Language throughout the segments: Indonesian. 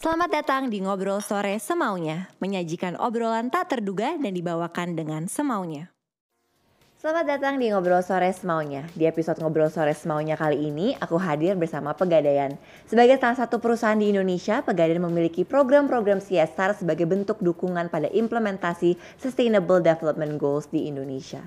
Selamat datang di Ngobrol Sore Semaunya, menyajikan obrolan tak terduga dan dibawakan dengan semaunya. Selamat datang di Ngobrol Sore Semaunya. Di episode Ngobrol Sore Semaunya kali ini, aku hadir bersama Pegadaian. Sebagai salah satu perusahaan di Indonesia, Pegadaian memiliki program-program CSR sebagai bentuk dukungan pada implementasi Sustainable Development Goals di Indonesia.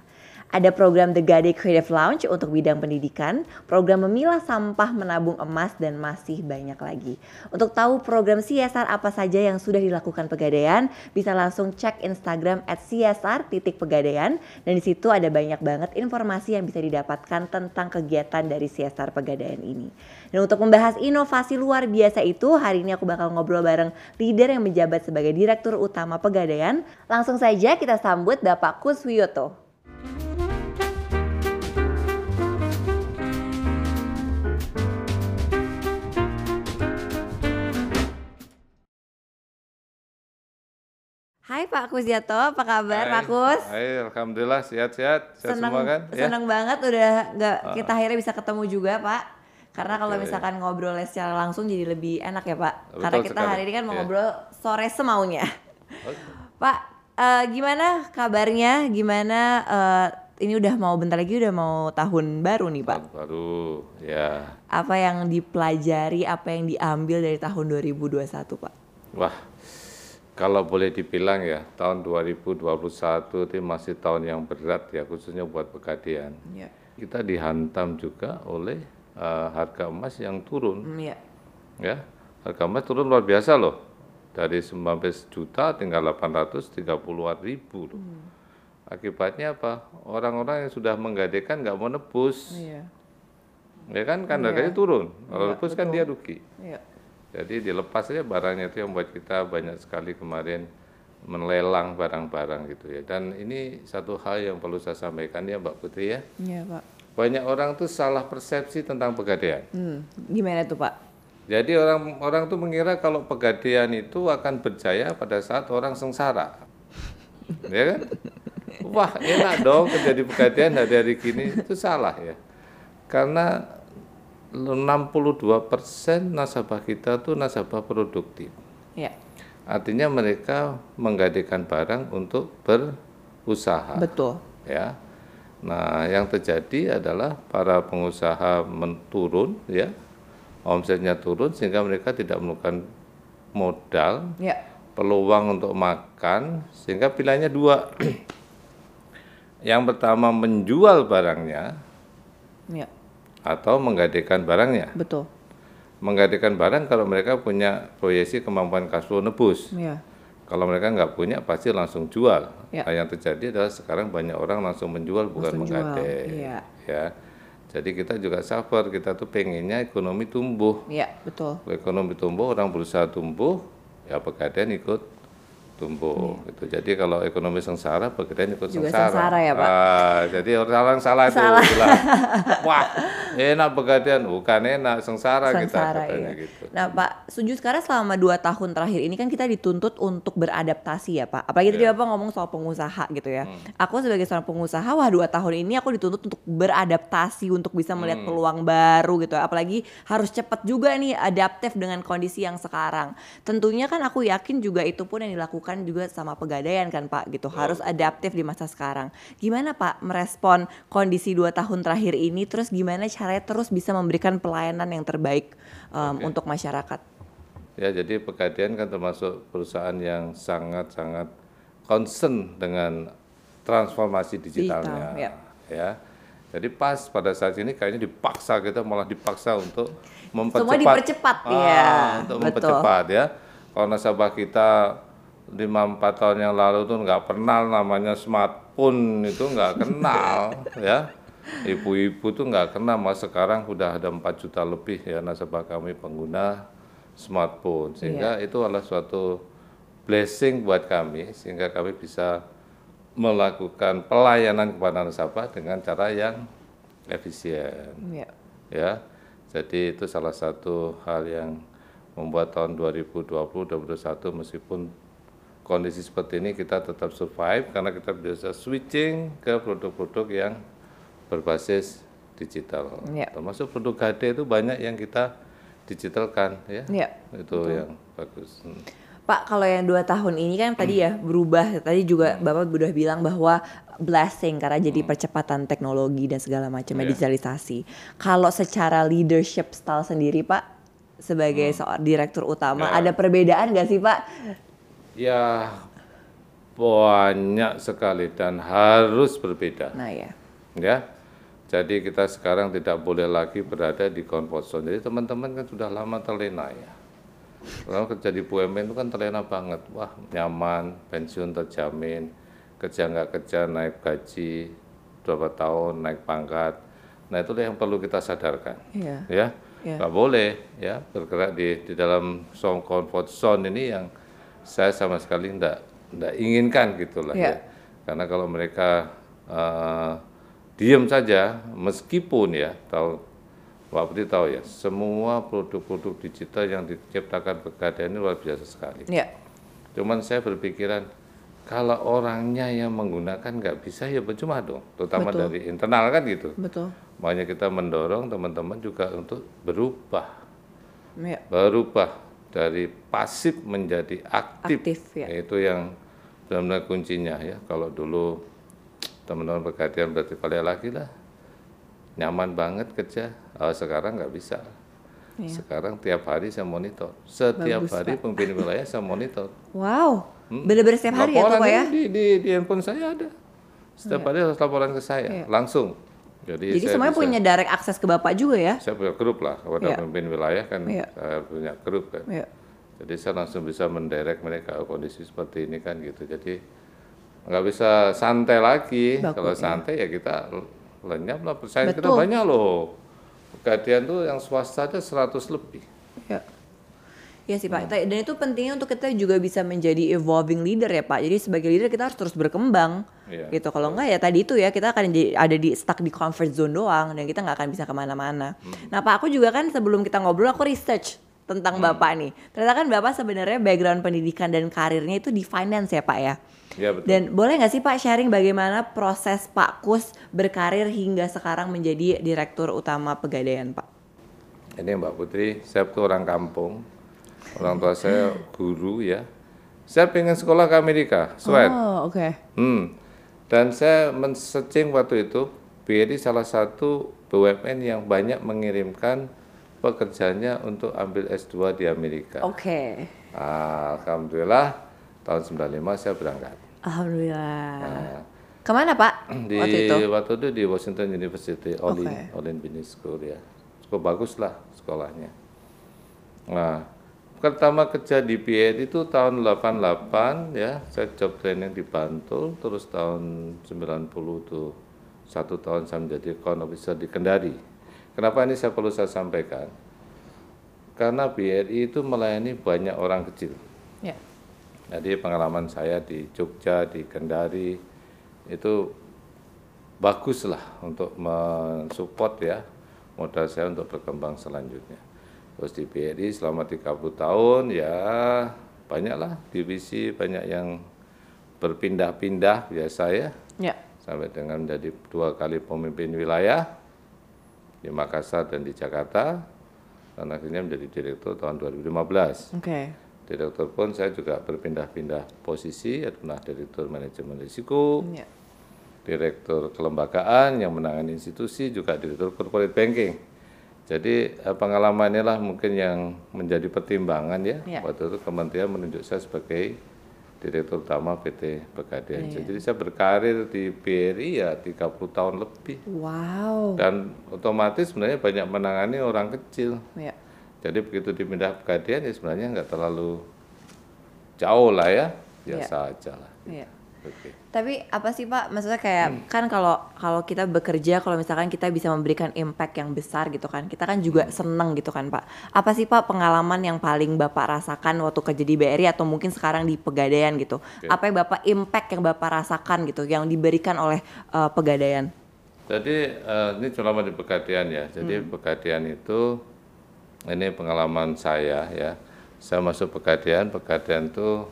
Ada program The Gade Creative Lounge untuk bidang pendidikan, program memilah sampah menabung emas, dan masih banyak lagi. Untuk tahu program CSR apa saja yang sudah dilakukan Pegadaian, bisa langsung cek Instagram at CSR dan di situ ada banyak banget informasi yang bisa didapatkan tentang kegiatan dari CSR Pegadaian ini. Dan untuk membahas inovasi luar biasa itu, hari ini aku bakal ngobrol bareng leader yang menjabat sebagai Direktur Utama Pegadaian. Langsung saja kita sambut Bapak Kuswiyoto. Hai Pak Kusyato, apa kabar Hai, Pak Kus? Hai, alhamdulillah sehat-sehat, sehat Seneng, semua kan? Ya. seneng banget udah nggak kita akhirnya bisa ketemu juga Pak. Karena kalau Oke. misalkan ngobrolnya secara langsung jadi lebih enak ya Pak. Betul Karena kita sekali, hari ini kan mau iya. ngobrol sore semaunya. Oke. Pak, eh, gimana kabarnya? Gimana eh, ini udah mau bentar lagi udah mau tahun baru nih Pak. Tahun baru, ya. Apa yang dipelajari, apa yang diambil dari tahun 2021 Pak? Wah, kalau boleh dibilang ya, tahun 2021 itu masih tahun yang berat ya, khususnya buat Pegadian. Iya. Kita dihantam juga oleh eh, harga emas yang turun, Iya. ya. Harga emas turun luar biasa loh, dari 19 juta tinggal 830-an ribu loh. Akibatnya apa? Orang-orang yang sudah menggadekan nggak mau nebus. Iya. Ya kan, kan harganya turun. Kalau Iya, nebus kan dia rugi. Iya. Jadi dilepas saja barangnya itu yang membuat kita banyak sekali kemarin melelang barang-barang gitu ya. Dan ini satu hal yang perlu saya sampaikan ya Mbak Putri ya. Iya Pak. Banyak orang tuh salah persepsi tentang pegadaian. Hmm, gimana tuh Pak? Jadi orang-orang tuh mengira kalau pegadaian itu akan berjaya pada saat orang sengsara. ya kan? Wah enak dong kerja di pegadaian hari-hari gini. Itu salah ya. Karena 62% nasabah kita tuh nasabah produktif. Iya. Artinya mereka menggadekan barang untuk berusaha. Betul. ya. Nah, yang terjadi adalah para pengusaha menturun ya. Omsetnya turun sehingga mereka tidak menemukan modal, Iya. peluang untuk makan sehingga pilihannya dua. yang pertama menjual barangnya Iya. Atau menggadekan barangnya. Betul. Menggadekan barang kalau mereka punya proyeksi kemampuan cash flow nebus. Iya. Kalau mereka nggak punya pasti langsung jual. Ya. Nah, yang terjadi adalah sekarang banyak orang langsung menjual bukan Langsung jual, menggadai. iya. Ya. Jadi kita juga suffer, kita tuh pengennya ekonomi tumbuh. Iya, betul. Kalau ekonomi tumbuh, orang berusaha tumbuh, ya pegadaian ikut tumbuh. Gitu. Jadi kalau ekonomi sengsara, pegadaian ikut Iya. Juga sengsara. sengsara ya, Pak? Ah, jadi orang salah itu Salah. bilang, wah enak pegadaian, bukan enak sengsara, kita Sengsara, katanya iya. gitu. Nah Pak, setuju sekarang selama dua tahun terakhir ini kan kita dituntut untuk beradaptasi ya Pak. Apalagi Iya. tadi Bapak ngomong soal pengusaha gitu ya. Hmm. Aku sebagai seorang pengusaha, wah dua tahun ini aku dituntut untuk beradaptasi, untuk bisa melihat Hmm. peluang baru gitu. Apalagi harus cepat juga nih adaptif dengan kondisi yang sekarang. Tentunya kan aku yakin juga itu pun yang dilakukan juga sama pegadaian kan Pak gitu. Harus adaptif di masa sekarang. Gimana Pak merespon kondisi dua tahun terakhir ini? Terus gimana caranya terus bisa memberikan pelayanan yang terbaik um, Oke. untuk masyarakat? Ya, jadi Pegadaian kan termasuk perusahaan yang sangat-sangat concern dengan transformasi digitalnya. Digital, ya. ya. Jadi pas pada saat ini kayaknya dipaksa kita malah dipaksa untuk mempercepat. Semua dipercepat, Ah, ya, Untuk betul. mempercepat ya. Kalau nasabah kita 5-4 tahun yang lalu tuh nggak pernah namanya smartphone itu nggak kenal ya. Ibu-ibu tuh nggak kenal, mas sekarang udah ada 4 juta lebih ya nasabah kami pengguna smartphone. Sehingga itu adalah suatu blessing buat kami sehingga kami bisa melakukan pelayanan kepada nasabah dengan cara yang efisien Iya. ya. Jadi itu salah satu hal yang membuat tahun 2020-2021 meskipun kondisi seperti ini kita tetap survive karena kita bisa switching ke produk-produk yang berbasis digital. Iya. Termasuk produk HD itu banyak yang kita digitalkan ya. Iya, Itu yang bagus. Hmm. Pak, kalau yang dua tahun ini kan tadi ya berubah. Tadi juga Bapak udah bilang bahwa blessing karena jadi percepatan teknologi dan segala macam Iya. digitalisasi. Kalau secara leadership style sendiri, Pak, sebagai seorang direktur utama, Ya. ada perbedaan nggak sih, Pak? Ya banyak sekali dan harus berbeda. Nah ya, ya. Jadi kita sekarang tidak boleh lagi berada di comfort zone. Jadi teman-teman kan sudah lama terlena ya. Kalau kerja di BUMN itu kan terlena banget. Wah nyaman, pensiun terjamin, kerja nggak kerja naik gaji, berapa tahun naik pangkat. Nah itu yang perlu kita sadarkan. Iya. Ya, Iya. nggak boleh ya bergerak di di dalam zone comfort zone ini yang saya sama sekali nggak nggak inginkan gitulah Iya. ya. Karena kalau mereka eh, diem saja, meskipun ya tahu Pak Putri tahu ya, semua produk-produk digital yang diciptakan Pegadaian ini luar biasa sekali. Iya. Cuman saya berpikiran kalau orangnya yang menggunakan nggak bisa ya percuma dong, terutama Betul. dari internal kan gitu. Betul. Makanya kita mendorong teman-teman juga untuk berubah, Iya. berubah dari pasif menjadi aktif. Aktif, ya. Itu yang benar-benar kuncinya ya. Kalau dulu teman-teman Pegadaian berarti balik lagi lah, nyaman banget kerja. Oh, sekarang nggak bisa. Iya. Sekarang tiap hari saya monitor. Setiap Bagus, hari pemimpin wilayah saya monitor. Wow. Bener-bener setiap hari ya Pak ya? Di, di, di handphone saya ada. Setiap hari harus laporan ke saya Iya. langsung. Jadi, Jadi saya semuanya bisa- punya direct akses ke Bapak juga ya? saya punya grup lah kepada Iya. pemimpin wilayah kan Iya. saya punya grup kan Iya. jadi saya langsung bisa mendirect mereka oh, kondisi seperti ini kan gitu jadi nggak bisa santai lagi Baku, kalau santai ya kita lenyap lah persaingan kita banyak loh Pegadian tuh yang swasta aja 100 lebih Iya. Iya sih Pak, dan itu pentingnya untuk kita juga bisa menjadi evolving leader ya Pak. Jadi sebagai leader kita harus terus berkembang, Iya. gitu. Kalau enggak ya tadi itu ya kita akan jadi- ada di stuck di comfort zone doang dan kita nggak akan bisa ke mana-mana. Nah Pak, aku juga kan sebelum kita ngobrol aku research tentang Bapak nih. Ternyata kan Bapak sebenarnya background pendidikan dan karirnya itu di finance ya Pak ya. ya betul Dan boleh nggak sih Pak sharing bagaimana proses Pak Kus berkarir hingga sekarang menjadi direktur utama Pegadaian Pak? ini Mbak Putri saya tuh orang kampung orang tua saya guru ya saya pengen sekolah ke Amerika sweat Oh oke. Hmm. Dan saya men-searching waktu itu BRI salah satu BUMN yang banyak mengirimkan pekerjanya untuk ambil S2 di Amerika. Oke. Alhamdulillah tahun 95 saya berangkat. Alhamdulillah. Ke mana Pak Di waktu itu? waktu itu di Washington University, Olin, Oke. Olin Business School ya. Cukup bagus lah sekolahnya. Nah, pertama kerja di BRI itu tahun 88 ya, saya job training di Bantul, terus tahun 90 tuh satu tahun saya menjadi account officer di Kendari. Kenapa ini saya perlu saya sampaikan? Karena BRI itu melayani banyak orang kecil. Ya. Jadi pengalaman saya di Jogja, di Kendari itu bagus lah untuk mensupport ya modal saya untuk berkembang selanjutnya. Terus di BRI selama 30 tahun ya banyaklah divisi, banyak yang berpindah-pindah biasa ya Ya. sampai dengan menjadi dua kali pemimpin wilayah di Makassar dan di Jakarta dan akhirnya menjadi direktur tahun 2015. Oke. Direktur pun saya juga berpindah-pindah posisi, pernah direktur manajemen risiko, Ya. direktur kelembagaan yang menangani institusi, juga direktur corporate banking. Jadi eh, pengalaman inilah mungkin yang menjadi pertimbangan ya. Ya. Waktu itu kementerian menunjuk saya sebagai direktur utama PT Pegadaian. Iya. Jadi saya berkarir di BRI ya 30 tahun lebih. Wow. Dan otomatis sebenarnya banyak menangani orang kecil. Ya. Jadi begitu dipindah Pegadaian ya sebenarnya nggak terlalu jauh lah ya, biasa aja lah. Ya. Tapi apa sih Pak? Maksudnya kayak Hmm. kan kalau kalau kita bekerja kalau misalkan kita bisa memberikan impact yang besar gitu kan. Kita kan juga Hmm. seneng gitu kan Pak. Apa sih Pak pengalaman yang paling Bapak rasakan waktu kerja di BRI atau mungkin sekarang di Pegadaian gitu? Apa yang Bapak impact yang Bapak rasakan gitu yang diberikan oleh uh, Pegadaian? Jadi eh, ini selama di Pegadaian ya. Jadi Pegadaian itu ini pengalaman saya ya. Saya masuk Pegadaian, Pegadaian tuh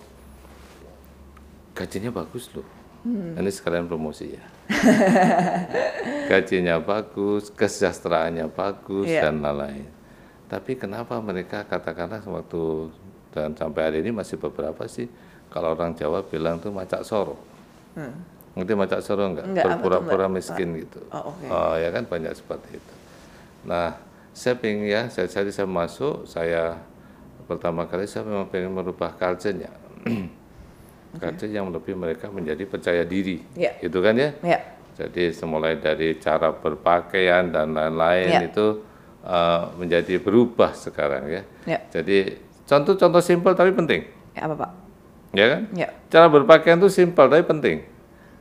gajinya bagus loh. Ini sekalian promosi ya. gajinya bagus, kesejahteraannya bagus Iya. dan lain-lain. Tapi kenapa mereka katakanlah waktu dan sampai hari ini masih beberapa sih kalau orang Jawa bilang tuh macak soro. Hmm. Ngerti macak soro enggak? Enggak, Berpura-pura miskin gitu. Oh, oke. Oh, ya kan banyak seperti itu. Nah, saya pengen ya, saya jadi saya masuk, saya pertama kali saya memang pengen merubah culture-nya. Culture yang lebih mereka menjadi percaya diri. Ya. Itu kan ya? Ya. Jadi semulai dari cara berpakaian dan lain-lain Ya. itu uh, menjadi berubah sekarang ya. Ya. Jadi contoh-contoh simpel tapi penting, Ya, apa Pak? ya kan? Ya. Cara berpakaian itu simpel tapi penting,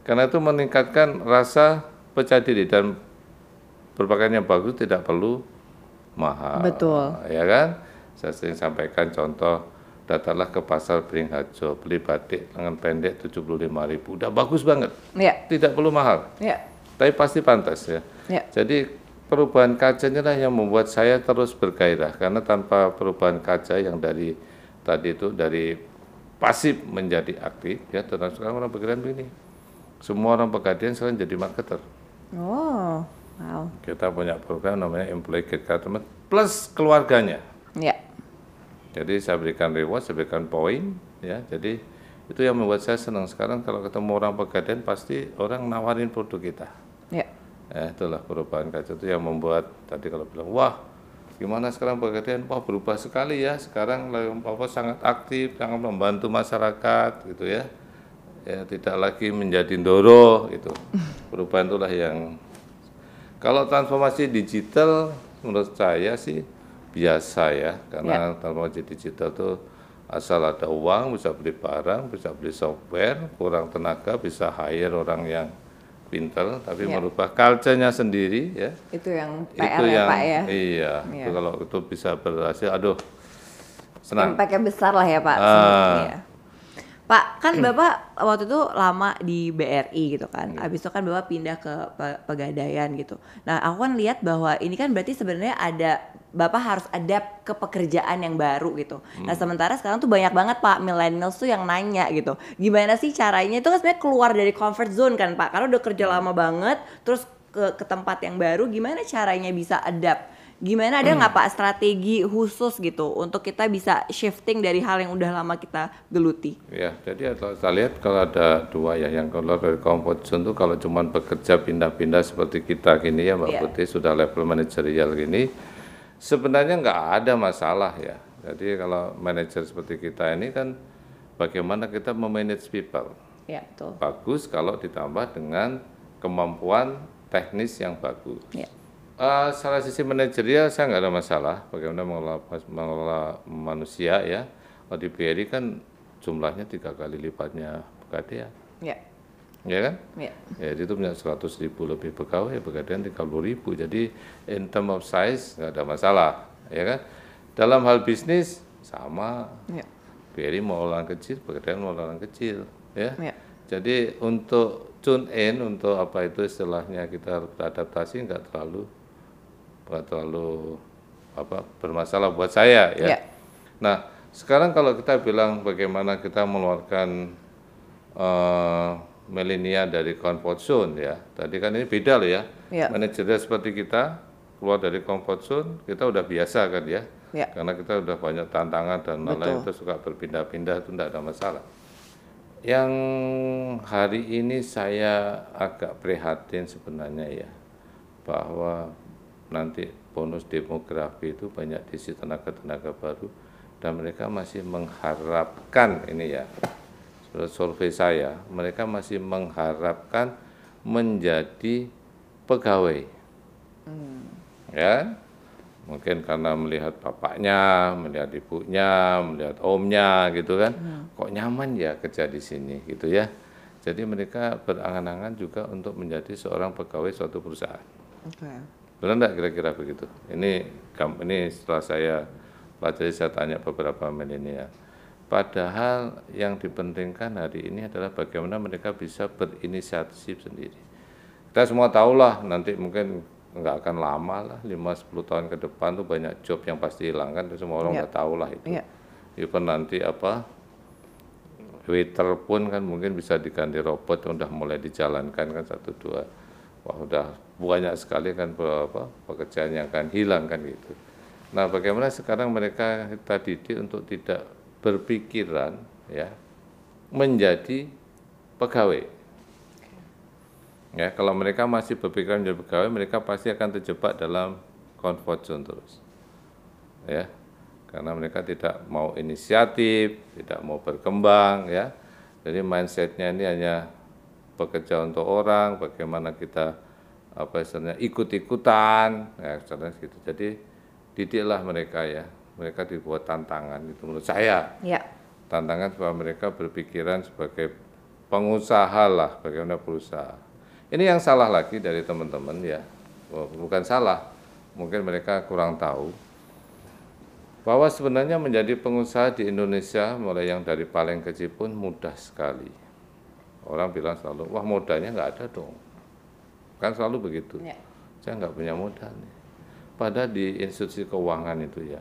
karena itu meningkatkan rasa percaya diri dan berpakaian yang bagus tidak perlu mahal. Betul. Ya kan? Saya sering sampaikan contoh, datanglah ke pasar Beringharjo, beli batik lengan pendek 75.000, udah bagus banget, Ya. tidak perlu mahal Ya. tapi pasti pantas ya. Ya. Jadi perubahan kaca inilah yang membuat saya terus bergairah karena tanpa perubahan kaca yang dari tadi itu dari pasif menjadi aktif ya terus sekarang orang pegadaian begini. Semua orang pegadaian sekarang jadi marketer. Oh. Wow. Kita punya program namanya Employee Get Customer plus keluarganya. Ya. Jadi saya berikan reward, saya berikan poin, ya. Jadi itu yang membuat saya senang sekarang kalau ketemu orang pegadaian pasti orang nawarin produk kita. Ya. Ya, itulah perubahan kaca itu yang membuat tadi kalau bilang, wah gimana sekarang pegadaian, wah berubah sekali ya, sekarang apa sangat aktif, sangat membantu masyarakat gitu ya. Ya, tidak lagi menjadi ndoro itu. Perubahan itulah yang kalau transformasi digital menurut saya sih biasa ya, karena transformasi digital tuh asal ada uang bisa beli barang, bisa beli software, kurang tenaga bisa hire orang yang pinter, tapi Ya. merubah culture-nya sendiri ya. Itu yang PR itu ya yang Pak ya. iya, Iya. itu kalau itu bisa berhasil, aduh senang. Impact-nya besar lah ya Pak. Sebenarnya. Pak, kan Bapak waktu itu lama di BRI gitu kan. Iya. Habis itu kan Bapak pindah ke Pe- Pegadaian gitu. Nah, aku kan lihat bahwa ini kan berarti sebenarnya ada Bapak harus adapt ke pekerjaan yang baru gitu. Nah, Hmm. sementara sekarang tuh banyak banget Pak millennials tuh yang nanya gitu. Gimana sih caranya? Itu kan sebenarnya keluar dari comfort zone kan Pak. Karena udah kerja lama banget terus ke ke tempat yang baru gimana caranya bisa adapt? Gimana ada nggak Pak strategi khusus gitu untuk kita bisa shifting dari hal yang udah lama kita geluti? Ya, jadi kalau saya lihat kalau ada dua ya yang keluar dari comfort zone itu kalau cuma bekerja pindah-pindah seperti kita gini ya Mbak Iya. Putih sudah level manajerial gini, sebenarnya nggak ada masalah ya. Jadi kalau manajer seperti kita ini kan bagaimana kita memanage people. Ya betul. Bagus kalau ditambah dengan kemampuan teknis yang bagus. Ya. Eh, salah sisi manajerial saya nggak ada masalah bagaimana mengelola, mengelola manusia ya. Kalau di BRI kan jumlahnya tiga kali lipatnya pegadaian, Ya. ya kan? Ya. Ya itu punya 100 ribu lebih pegawai, pegadaian 30 ribu. Jadi in term of size nggak ada masalah, ya kan? Dalam hal bisnis sama, Ya. BRI mau orang kecil, pegadaian mau orang kecil, ya. Ya. Jadi untuk tune in untuk apa itu istilahnya kita beradaptasi nggak terlalu nggak terlalu apa bermasalah buat saya ya. Ya. Nah sekarang kalau kita bilang bagaimana kita mengeluarkan eh milenial dari comfort zone ya. Tadi kan ini beda loh ya. Ya. Manajernya seperti kita keluar dari comfort zone kita udah biasa kan ya. Ya. Karena kita udah banyak tantangan dan lain-lain itu suka berpindah-pindah itu tidak ada masalah. Yang hari ini saya agak prihatin sebenarnya ya bahwa nanti bonus demografi itu banyak diisi tenaga-tenaga baru dan mereka masih mengharapkan ini ya menurut survei saya mereka masih mengharapkan menjadi pegawai ya mungkin karena melihat bapaknya, melihat ibunya, melihat omnya gitu kan, kok nyaman ya kerja di sini gitu ya. Jadi mereka berangan-angan juga untuk menjadi seorang pegawai suatu perusahaan. Oke. Benar enggak kira-kira begitu? Ini ini setelah saya pelajari saya tanya beberapa milenial. Padahal yang dipentingkan hari ini adalah bagaimana mereka bisa berinisiatif sendiri. Kita semua tahulah nanti mungkin nggak akan lama lah 5-10 tahun ke depan tuh banyak job yang pasti hilang kan semua orang Iya. nggak tahu lah itu. Iya. Even nanti apa waiter pun kan mungkin bisa diganti robot udah mulai dijalankan kan satu dua wah udah banyak sekali kan pekerjaan yang akan hilang kan gitu Nah, bagaimana sekarang mereka kita didik untuk tidak berpikiran ya menjadi pegawai. Ya, kalau mereka masih berpikiran menjadi pegawai, mereka pasti akan terjebak dalam comfort zone terus. Ya. Karena mereka tidak mau inisiatif, tidak mau berkembang ya. Jadi mindsetnya ini hanya bekerja untuk orang, bagaimana kita apa istilahnya ikut-ikutan, ya, gitu. Jadi didiklah mereka ya. Mereka dibuat tantangan itu menurut saya. Ya. tantangan supaya mereka berpikiran sebagai pengusaha lah bagaimana berusaha. Ini yang salah lagi dari teman-teman ya. Bukan salah. Mungkin mereka kurang tahu. Bahwa sebenarnya menjadi pengusaha di Indonesia mulai yang dari paling kecil pun mudah sekali orang bilang selalu wah modalnya nggak ada dong kan selalu begitu ya. saya nggak punya modal nih pada di institusi keuangan itu ya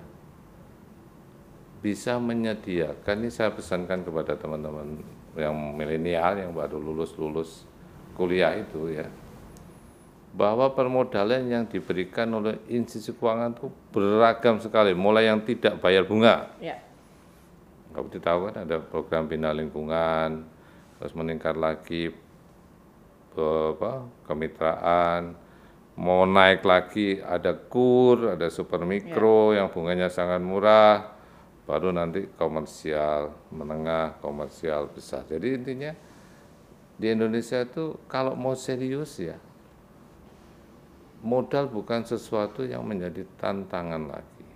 bisa menyediakan ini saya pesankan kepada teman-teman yang milenial yang baru lulus lulus kuliah itu ya bahwa permodalan yang diberikan oleh institusi keuangan itu beragam sekali mulai yang tidak bayar bunga ya. kamu tahu kan ada program bina lingkungan terus meningkat lagi apa kemitraan mau naik lagi ada kur, ada super mikro yeah. yang bunganya sangat murah, baru nanti komersial, menengah, komersial besar. Jadi intinya di Indonesia itu kalau mau serius ya modal bukan sesuatu yang menjadi tantangan lagi.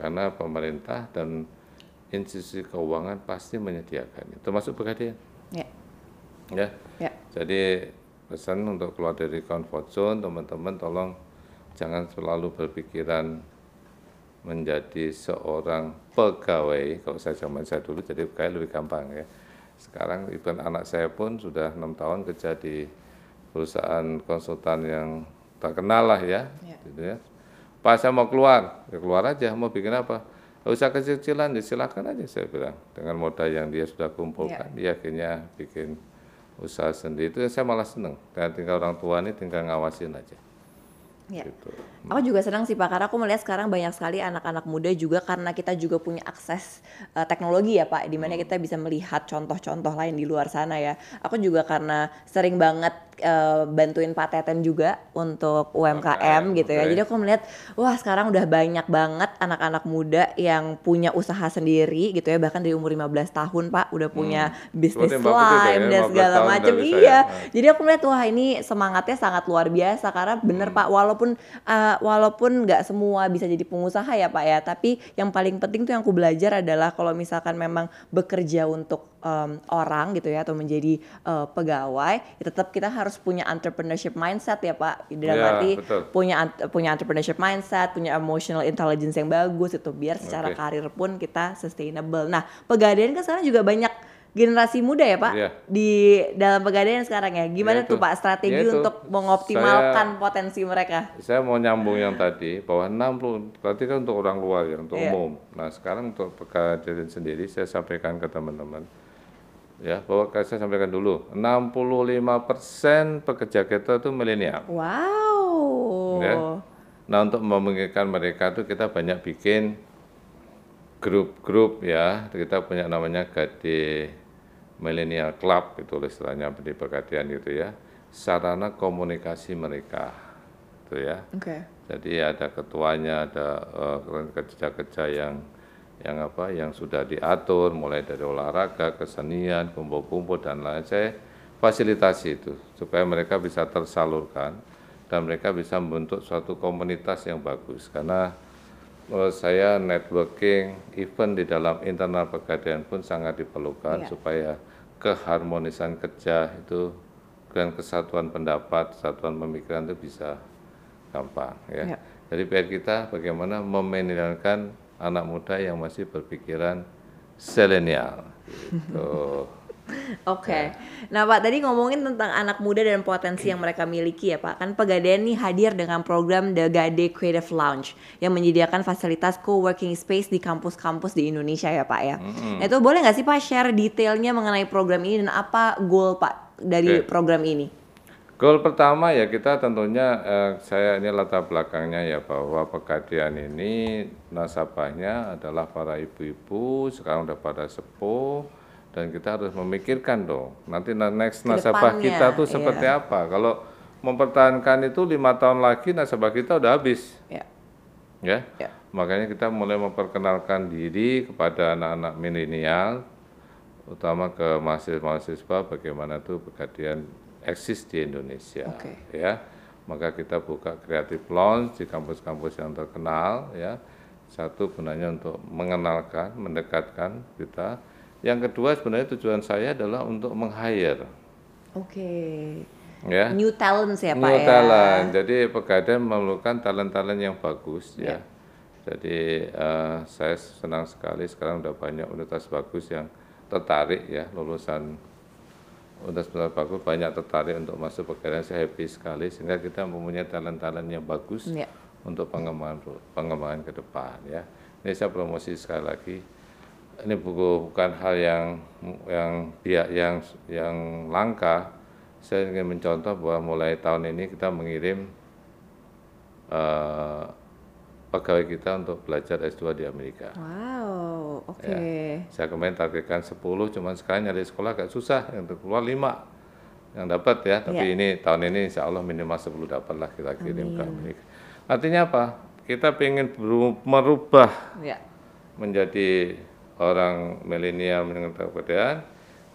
Karena pemerintah dan institusi keuangan pasti menyediakannya, termasuk pegadaian. Ya. Ya. ya. Jadi pesan untuk keluar dari comfort zone teman-teman tolong jangan selalu berpikiran menjadi seorang pegawai kalau saya zaman saya dulu jadi pegawai lebih gampang ya sekarang even anak saya pun sudah enam tahun kerja di perusahaan konsultan yang terkenal lah ya, ya. gitu ya Pak saya mau keluar ya keluar aja mau bikin apa Gak usah kecil-kecilan ya silakan aja saya bilang. Dengan modal yang dia sudah kumpulkan ya. dia akhirnya bikin usaha sendiri. Itu saya malah seneng. Dan tinggal orang tua ini tinggal ngawasin aja Ya. Gitu. Aku juga senang sih Pak karena aku melihat sekarang banyak sekali anak-anak muda juga karena kita juga punya akses uh, teknologi ya Pak, di mana hmm. kita bisa melihat contoh-contoh lain di luar sana ya. Aku juga karena sering banget uh, bantuin Pak Teten juga untuk UMKM okay, gitu ya. Jadi aku melihat wah sekarang udah banyak banget anak-anak muda yang punya usaha sendiri gitu ya, bahkan dari umur 15 tahun Pak udah punya hmm. bisnis slime ya, dan segala macam. Iya. Ya. Jadi aku melihat wah ini semangatnya sangat luar biasa karena bener hmm. Pak walaupun walaupun uh, walaupun nggak semua bisa jadi pengusaha ya Pak ya, tapi yang paling penting tuh yang aku belajar adalah kalau misalkan memang bekerja untuk um, orang gitu ya atau menjadi uh, pegawai, ya tetap kita harus punya entrepreneurship mindset ya Pak. Dalam ya, arti betul. punya punya entrepreneurship mindset, punya emotional intelligence yang bagus itu biar secara okay. karir pun kita sustainable. Nah, pegadaian kan sekarang juga banyak generasi muda ya Pak yeah. di dalam pegadaian sekarang ya. Gimana yeah, tuh Pak strategi yeah, untuk mengoptimalkan saya, potensi mereka? Saya mau nyambung yang tadi bahwa 60 berarti kan untuk orang luar ya, untuk yeah. umum. Nah, sekarang untuk pegadaian sendiri saya sampaikan ke teman-teman ya bahwa saya sampaikan dulu 65% pekerja kita itu milenial. Wow. Ya. Nah, untuk memungkinkan mereka itu kita banyak bikin grup-grup ya. Kita punya namanya Gade millennial club itu istilahnya di Pekadian gitu ya sarana komunikasi mereka itu ya okay. jadi ada ketuanya ada uh, kerja-kerja yang yang apa yang sudah diatur mulai dari olahraga kesenian kumpul-kumpul dan lain saya fasilitasi itu supaya mereka bisa tersalurkan dan mereka bisa membentuk suatu komunitas yang bagus karena menurut saya networking event di dalam internal pegadaian pun sangat diperlukan yeah. supaya keharmonisan kerja itu dan kesatuan pendapat, kesatuan pemikiran itu bisa gampang ya. ya. Jadi PR kita bagaimana memenilkan anak muda yang masih berpikiran selenial gitu. Oke. Okay. Nah Pak, tadi ngomongin tentang anak muda dan potensi yang mereka miliki ya Pak. Kan Pegadaian nih hadir dengan program The Gade Creative Lounge yang menyediakan fasilitas co-working space di kampus-kampus di Indonesia ya Pak ya. Mm-hmm. Nah, itu boleh nggak sih Pak share detailnya mengenai program ini dan apa goal Pak dari okay. program ini? Goal pertama ya kita tentunya eh, saya ini latar belakangnya ya bahwa Pegadaian ini nasabahnya adalah para ibu-ibu sekarang udah pada sepuh dan kita harus memikirkan dong nanti next nasabah Ke depannya, kita tuh seperti iya. apa. Kalau mempertahankan itu lima tahun lagi nasabah kita udah habis Ya. ya. Ya. Makanya kita mulai memperkenalkan diri kepada anak-anak milenial, utama ke mahasiswa-mahasiswa bagaimana tuh pegadaian eksis di Indonesia, Oke. ya. Maka kita buka kreatif launch di kampus-kampus yang terkenal, ya. Satu gunanya untuk mengenalkan, mendekatkan kita. Yang kedua sebenarnya tujuan saya adalah untuk meng-hire, Oke. ya. New talents ya Pak New ya. talent. Jadi Pegadaian memerlukan talent-talent yang bagus ya. Jadi eh, saya senang sekali sekarang udah banyak universitas bagus yang tertarik ya lulusan universitas bagus banyak tertarik untuk masuk Pegadaian. Saya happy sekali sehingga kita mempunyai talent-talent yang bagus Ya. untuk pengembangan pengembangan ke depan ya. Ini saya promosi sekali lagi. Ini buku bukan hal yang yang pihak yang yang langka. Saya ingin mencontoh bahwa mulai tahun ini kita mengirim eh, pegawai kita untuk belajar S2 di Amerika. Wow, oke. Ya. Saya kemarin targetkan 10, cuman sekarang nyari sekolah agak susah, yang keluar 5 yang dapat ya. Tapi Ya. ini tahun ini insya Allah minimal 10 dapat lah kita kirim ke Amerika. Artinya apa? Kita ingin merubah Ya. menjadi orang milenial mengenai kebudayaan,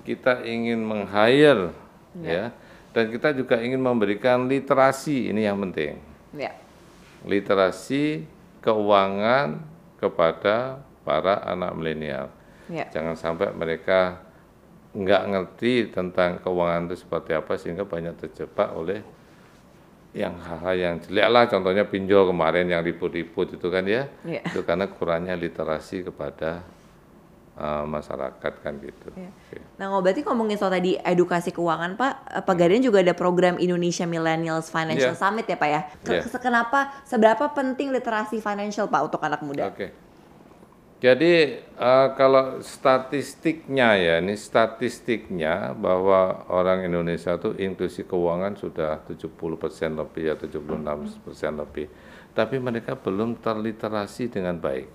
kita ingin meng-hire ya. dan kita juga ingin memberikan literasi ini yang penting. Ya. Literasi keuangan kepada para anak milenial. Ya. Jangan sampai mereka nggak ngerti tentang keuangan itu seperti apa sehingga banyak terjebak oleh yang hal-hal yang jelek lah contohnya pinjol kemarin yang ribut-ribut itu kan ya Iya. itu karena kurangnya literasi kepada uh, masyarakat kan gitu. Oke. Nah, ngo- berarti ngomongin soal tadi edukasi keuangan, Pak, eh, Pegadaian juga ada program Indonesia Millennials Financial Iya. Summit ya, Pak ya. Ke- Iya. Kenapa, seberapa penting literasi financial, Pak, untuk anak muda? Oke. Jadi eh, kalau statistiknya ya, ini statistiknya bahwa orang Indonesia itu inklusi keuangan sudah 70% lebih ya 76% lebih. Tapi mereka belum terliterasi dengan baik.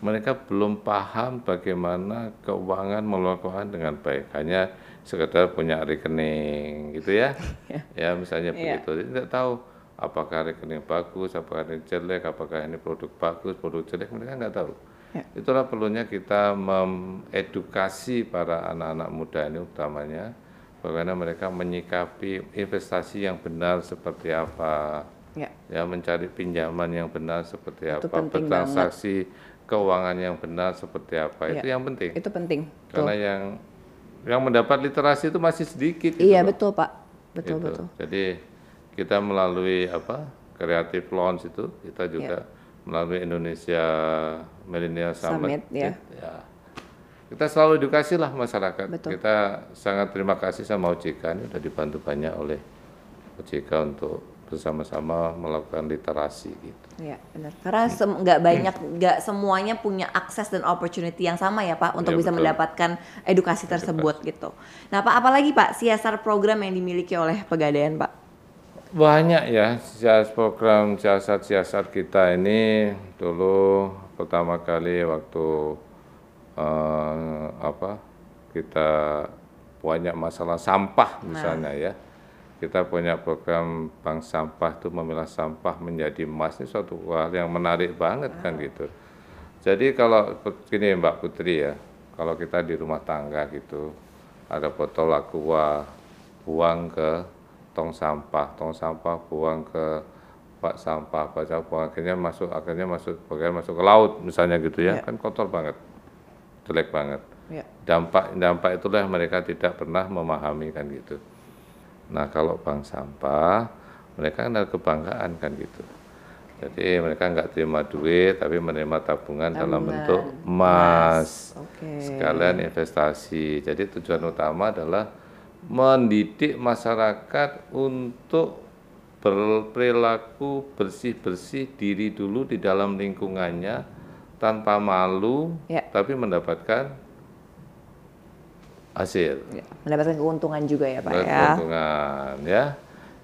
Mereka belum paham bagaimana keuangan mengelola keuangan dengan baik. Hanya sekedar punya rekening gitu ya. ya misalnya Iya. begitu. Tidak tahu apakah rekening bagus, apakah rekening jelek, apakah ini produk bagus, produk jelek, mereka nggak tahu. Ya. Itulah perlunya kita mengedukasi para anak-anak muda ini utamanya, bagaimana mereka menyikapi investasi yang benar seperti apa, Ya. ya mencari pinjaman yang benar seperti Itu apa, bertransaksi keuangan yang benar seperti apa, itu Ya. yang penting. Itu penting. Karena yang yang mendapat literasi itu masih sedikit. gitu Iya, loh. betul, Pak. Betul, Gitu. betul. Jadi kita melalui apa kreatif launch itu kita Iya. juga melalui Indonesia Millennial Summit, Summit, ya. ya. Kita selalu edukasi lah masyarakat. Betul. Kita sangat terima kasih sama OJK ini sudah dibantu banyak oleh OJK untuk bersama-sama melakukan literasi gitu. Iya, benar. Karena nggak banyak, nggak semuanya punya akses dan opportunity yang sama ya Pak untuk Iya, bisa betul. mendapatkan edukasi tersebut gitu. Nah Pak, apalagi Pak CSR program yang dimiliki oleh Pegadaian Pak? Banyak ya siasat program siasat-siasat kita ini dulu pertama kali waktu eh, apa kita banyak masalah sampah misalnya ya kita punya program bank sampah itu memilah sampah menjadi emas ini suatu hal yang menarik banget kan gitu jadi kalau begini Mbak Putri ya kalau kita di rumah tangga gitu ada botol aqua buang ke tong sampah, tong sampah buang ke bak sampah, bak sampah akhirnya masuk akhirnya masuk bagian masuk ke laut misalnya gitu ya, Ya. kan kotor banget, jelek banget. Ya. Dampak dampak itulah mereka tidak pernah memahami kan gitu. Nah kalau bank sampah mereka kan ada kebanggaan kan gitu. Jadi mereka nggak terima duit tapi menerima tabungan, dalam Tabungan bentuk emas Oke. sekalian investasi. Jadi tujuan utama adalah mendidik masyarakat untuk berperilaku bersih-bersih diri dulu di dalam lingkungannya tanpa malu, Ya. tapi mendapatkan hasil. Ya, mendapatkan keuntungan juga ya Pak ya. Keuntungan ya.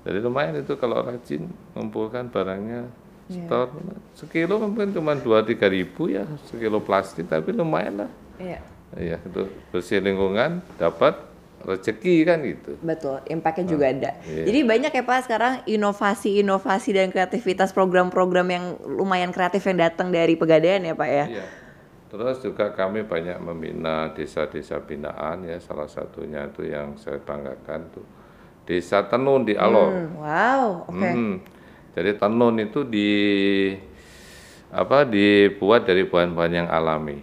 Jadi lumayan itu kalau rajin mengumpulkan barangnya Iya. store sekilo mungkin cuma dua tiga ribu ya sekilo plastik tapi lumayan lah. Iya. Iya itu bersih lingkungan dapat rezeki kan gitu. Betul, impactnya juga ada. iya. Jadi banyak ya Pak sekarang inovasi-inovasi dan kreativitas program-program yang lumayan kreatif yang datang dari pegadaian ya Pak ya. Iya. Terus juga kami banyak membina desa-desa binaan ya salah satunya itu yang saya banggakan tuh Desa Tenun di Alor. Hmm, wow, oke. Hmm. Jadi tenun itu di apa dibuat dari bahan-bahan yang alami.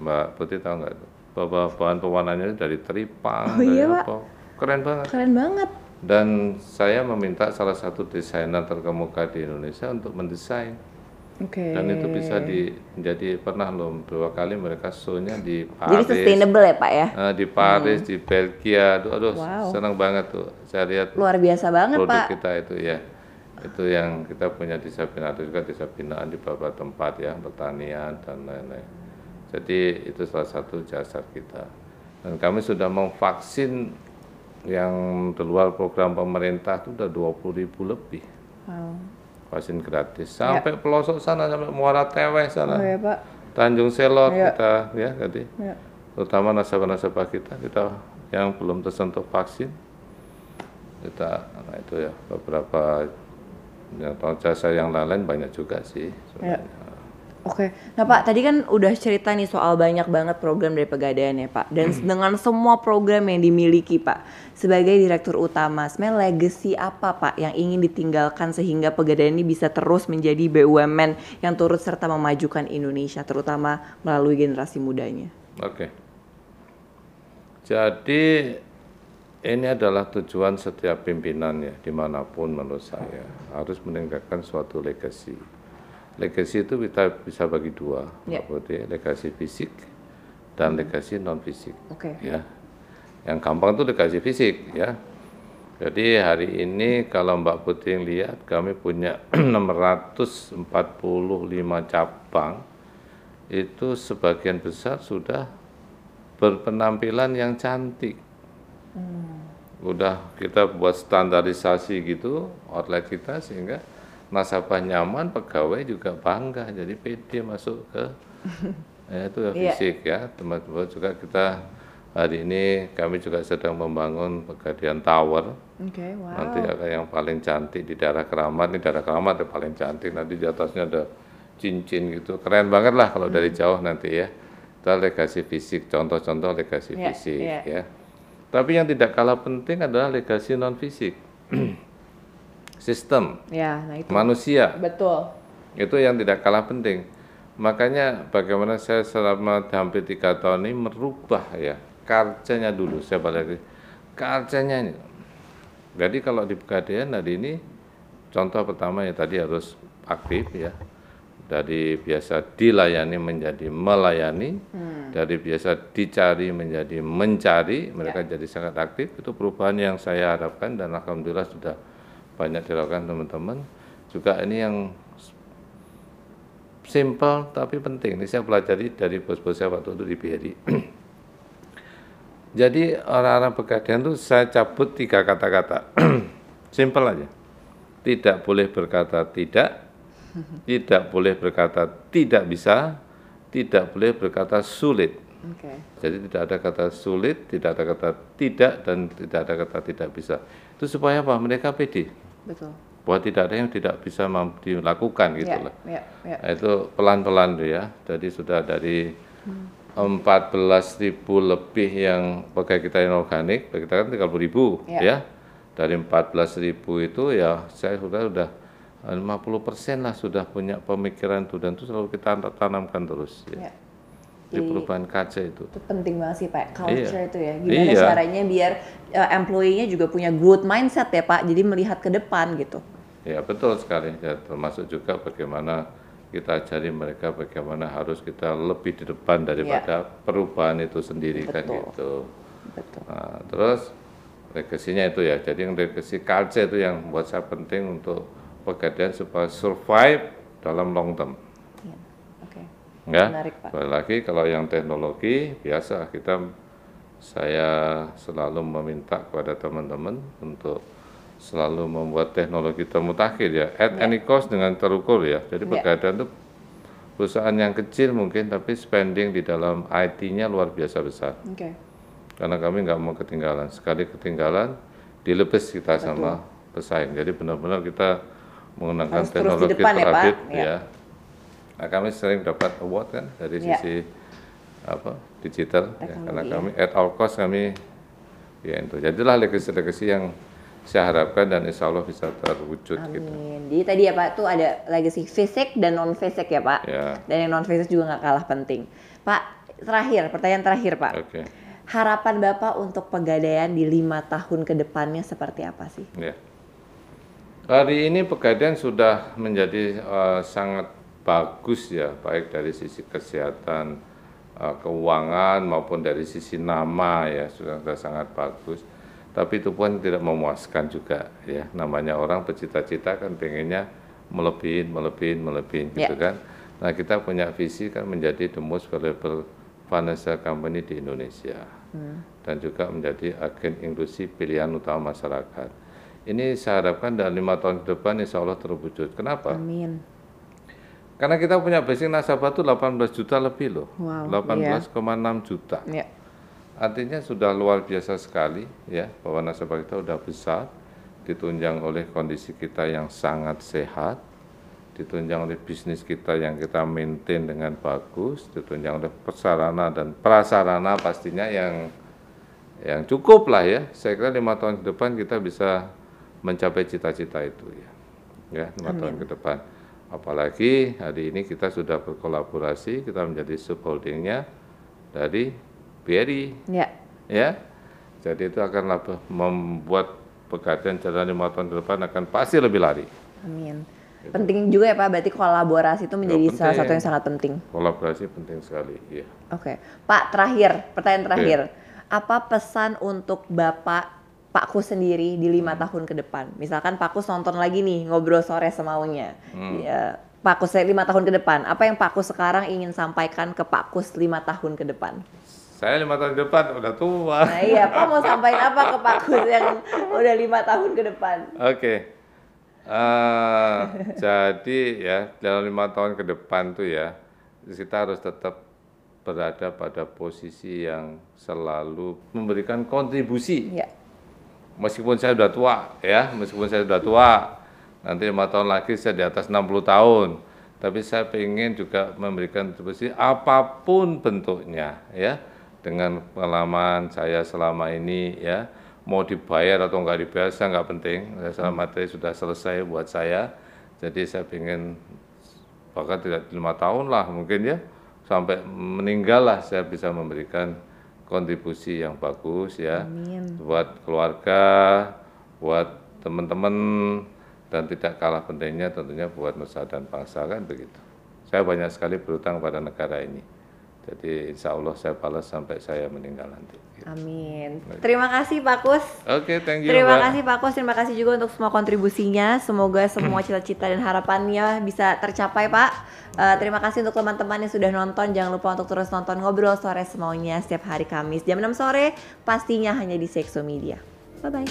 Mbak Putih tahu nggak? Bahwa bahan pewarnanya dari teripang, Oh, dari iya, Pak. apa? Keren banget. Keren banget. Dan saya meminta salah satu desainer terkemuka di Indonesia untuk mendesain. Oke. Dan itu bisa di jadi pernah loh beberapa kali mereka show-nya di Jadi Paris. sustainable ya Pak ya. eh, di Paris, di Belgia, aduh, aduh Wow. senang banget tuh. Saya lihat Luar biasa banget produk Pak. kita itu ya itu yang kita punya desa binaan itu juga desa binaan di beberapa tempat ya pertanian dan lain-lain jadi itu salah satu jasa kita dan kami sudah memvaksin yang di luar program pemerintah itu udah 20 ribu lebih Wow. Vaksin gratis sampai pelosok sana sampai Muara Teweh Oh sana ya Pak. Tanjung Selor Iya. kita ya jadi Ya. terutama nasabah-nasabah kita kita yang belum tersentuh vaksin kita nah itu ya beberapa yang jasa yang lain-lain banyak juga sih Ya. Oke, nah Pak tadi kan udah cerita nih soal banyak banget program dari Pegadaian ya Pak. Dan dengan semua program yang dimiliki Pak, sebagai direktur utama, sebenarnya legacy apa Pak yang ingin ditinggalkan sehingga Pegadaian ini bisa terus menjadi BUMN yang turut serta memajukan Indonesia, terutama melalui generasi mudanya. Oke. Jadi ini adalah tujuan setiap pimpinan ya di mana pun menurut saya harus meningkatkan suatu legacy. Legacy itu kita bisa bagi dua. Mbak Putih, legacy fisik dan legacy non fisik. Oke. Ya, yang gampang itu legacy fisik ya. Jadi hari ini kalau Mbak Putih lihat kami punya 645 cabang itu sebagian besar sudah berpenampilan yang cantik. Udah kita buat standarisasi gitu outlet kita sehingga nasabah nyaman, pegawai juga bangga jadi pede masuk ke ya, itu ya fisik ya. Teman-teman juga kita hari ini kami juga sedang membangun Pegadaian Tower. Oke, wow. nanti akan yang paling cantik di daerah Keramat. Ini daerah Keramat yang paling cantik. Nanti di atasnya ada cincin gitu. Keren banget lah kalau dari jauh nanti ya. Itu legasi fisik contoh-contoh legasi Iya, fisik iya. ya. Tapi yang tidak kalah penting adalah legasi non fisik sistem Ya, nah itu. manusia. Betul. itu yang tidak kalah penting. Makanya bagaimana saya selama hampir tiga tahun ini merubah ya karcenya dulu saya balik lagi. Karcenya ini. Jadi kalau di pegadaian hari ini contoh pertama ya tadi harus aktif ya. Dari biasa dilayani menjadi melayani dari biasa dicari menjadi mencari mereka jadi sangat aktif. Itu perubahan yang saya harapkan dan alhamdulillah sudah banyak dilakukan teman-teman juga ini yang simple tapi penting. Ini saya pelajari dari bos-bos saya waktu itu di BRI. Jadi orang-orang pegadaian itu saya cabut tiga kata-kata. simple aja. Tidak boleh berkata tidak, tidak boleh berkata tidak bisa, tidak boleh berkata sulit. Oke. Jadi tidak ada kata sulit, tidak ada kata tidak, dan tidak ada kata tidak bisa. Itu supaya apa? Mereka pede. Betul. Bahwa tidak ada yang tidak bisa dilakukan gitu Ya, loh. ya, ya. Nah, itu pelan-pelan tuh ya. Jadi sudah dari 14.000 lebih yang pegawai kita yang organik, bagi kita kan 30.000 ribu Ya. ya. Dari 14.000 itu ya saya sudah sudah 50 persen lah sudah punya pemikiran itu dan itu selalu kita tanamkan terus ya. ya. Di perubahan kaca itu. Itu penting banget sih Pak, culture Iya. itu ya. Gimana Iya. caranya biar uh, employee-nya juga punya growth mindset ya Pak, jadi melihat ke depan gitu. Ya betul sekali. Ya, termasuk juga bagaimana kita ajari mereka bagaimana harus kita lebih di depan daripada perubahan itu sendiri kan Betul. gitu. Betul. Nah, terus legasinya itu ya. Jadi yang legasi culture itu yang buat saya penting untuk pegadaian supaya survive dalam long term. Ya. Menarik Pak. Lagi kalau yang teknologi biasa kita saya selalu meminta kepada teman-teman untuk selalu membuat teknologi termutakhir ya at Ya. any cost dengan terukur ya jadi Ya. pegadaian itu perusahaan yang kecil mungkin tapi spending di dalam IT-nya luar biasa besar Oke. karena kami nggak mau ketinggalan sekali ketinggalan dilepes kita sama pesaing jadi benar-benar kita menggunakan Harus teknologi ya, Pak? terupdate Ya. Ya. Nah, kami sering dapat award kan dari Ya. sisi apa digital ya, karena Teknologi, kami at all cost kami ya itu jadilah legacy-legacy yang saya harapkan dan insya Allah bisa terwujud gitu Amin. Jadi tadi ya Pak tuh ada legacy fisik dan non fisik ya Pak. ya Dan yang non fisik juga nggak kalah penting. Pak, terakhir pertanyaan terakhir Pak. oke Harapan Bapak untuk pegadaian di lima tahun ke depannya seperti apa sih? Ya. Hari ini Pegadaian sudah menjadi eh, sangat bagus ya, baik dari sisi kesehatan, eh, keuangan maupun dari sisi nama ya sudah, sudah sangat bagus. Tapi itu pun tidak memuaskan juga ya. Namanya orang bercita-cita kan pengennya melebihin, melebihin, melebihin gitu Ya. kan. Nah kita punya visi kan menjadi the most valuable financial company di Indonesia dan juga menjadi agen inklusi pilihan utama masyarakat. Ini saya harapkan dalam lima tahun ke depan insya Allah terwujud. Kenapa? Amin. Karena kita punya basic nasabah itu 18 juta lebih loh. Wow, 18,6 juta. Ya. Artinya sudah luar biasa sekali ya bahwa nasabah kita sudah besar ditunjang oleh kondisi kita yang sangat sehat, ditunjang oleh bisnis kita yang kita maintain dengan bagus, ditunjang oleh prasarana dan prasarana pastinya yang yang cukup lah ya. Saya kira lima tahun ke depan kita bisa mencapai cita-cita itu ya, ya lima tahun ke depan. Apalagi hari ini kita sudah berkolaborasi, kita menjadi subholdingnya dari BRI Ya. ya. Jadi itu akan membuat pegadaian jalan lima tahun ke depan akan pasti lebih lari. Amin. Penting juga ya Pak, berarti kolaborasi itu menjadi Ya, salah satu yang sangat penting. Kolaborasi penting sekali. Ya. Oke, Pak terakhir, pertanyaan terakhir, apa pesan untuk Bapak Pakku sendiri di lima Hmm. tahun ke depan? Misalkan Pakku nonton lagi nih ngobrol sore semaunya, Hmm. ya, Pakku lima tahun ke depan, apa yang Pakku sekarang ingin sampaikan ke Pakkus lima tahun ke depan? Saya lima tahun ke depan udah tua. Nah iya, Pak mau sampaikan apa ke Pakkus yang udah lima tahun ke depan? Oke. Eh, jadi ya dalam lima tahun ke depan tuh ya kita harus tetap berada pada posisi yang selalu memberikan kontribusi Ya, meskipun saya sudah tua ya meskipun saya sudah tua nanti lima tahun lagi saya di atas 60 tahun. Tapi saya ingin juga memberikan kontribusi apa pun bentuknya ya dengan pengalaman saya selama ini ya. Mau dibayar atau nggak dibayar saya nggak penting. Saya materi sudah selesai buat saya. Jadi saya ingin bahkan tidak lima tahun lah mungkin ya sampai meninggal lah saya bisa memberikan kontribusi yang bagus ya amin. buat keluarga, buat teman-teman dan tidak kalah pentingnya tentunya buat nusa dan bangsa kan begitu. Saya banyak sekali berutang pada negara ini. Jadi insya Allah saya balas sampai saya meninggal nanti. Amin. Terima kasih Pak Kus. Oke, thank you. Terima Mbak. kasih Pak Kus, terima kasih juga untuk semua kontribusinya. Semoga semua cita-cita dan harapannya bisa tercapai Pak. Eh, terima kasih untuk teman-teman yang sudah nonton. Jangan lupa untuk terus nonton Ngobrol Sore Semaunya setiap hari Kamis jam 6 sore. Pastinya hanya di Sexo Media. Bye-bye.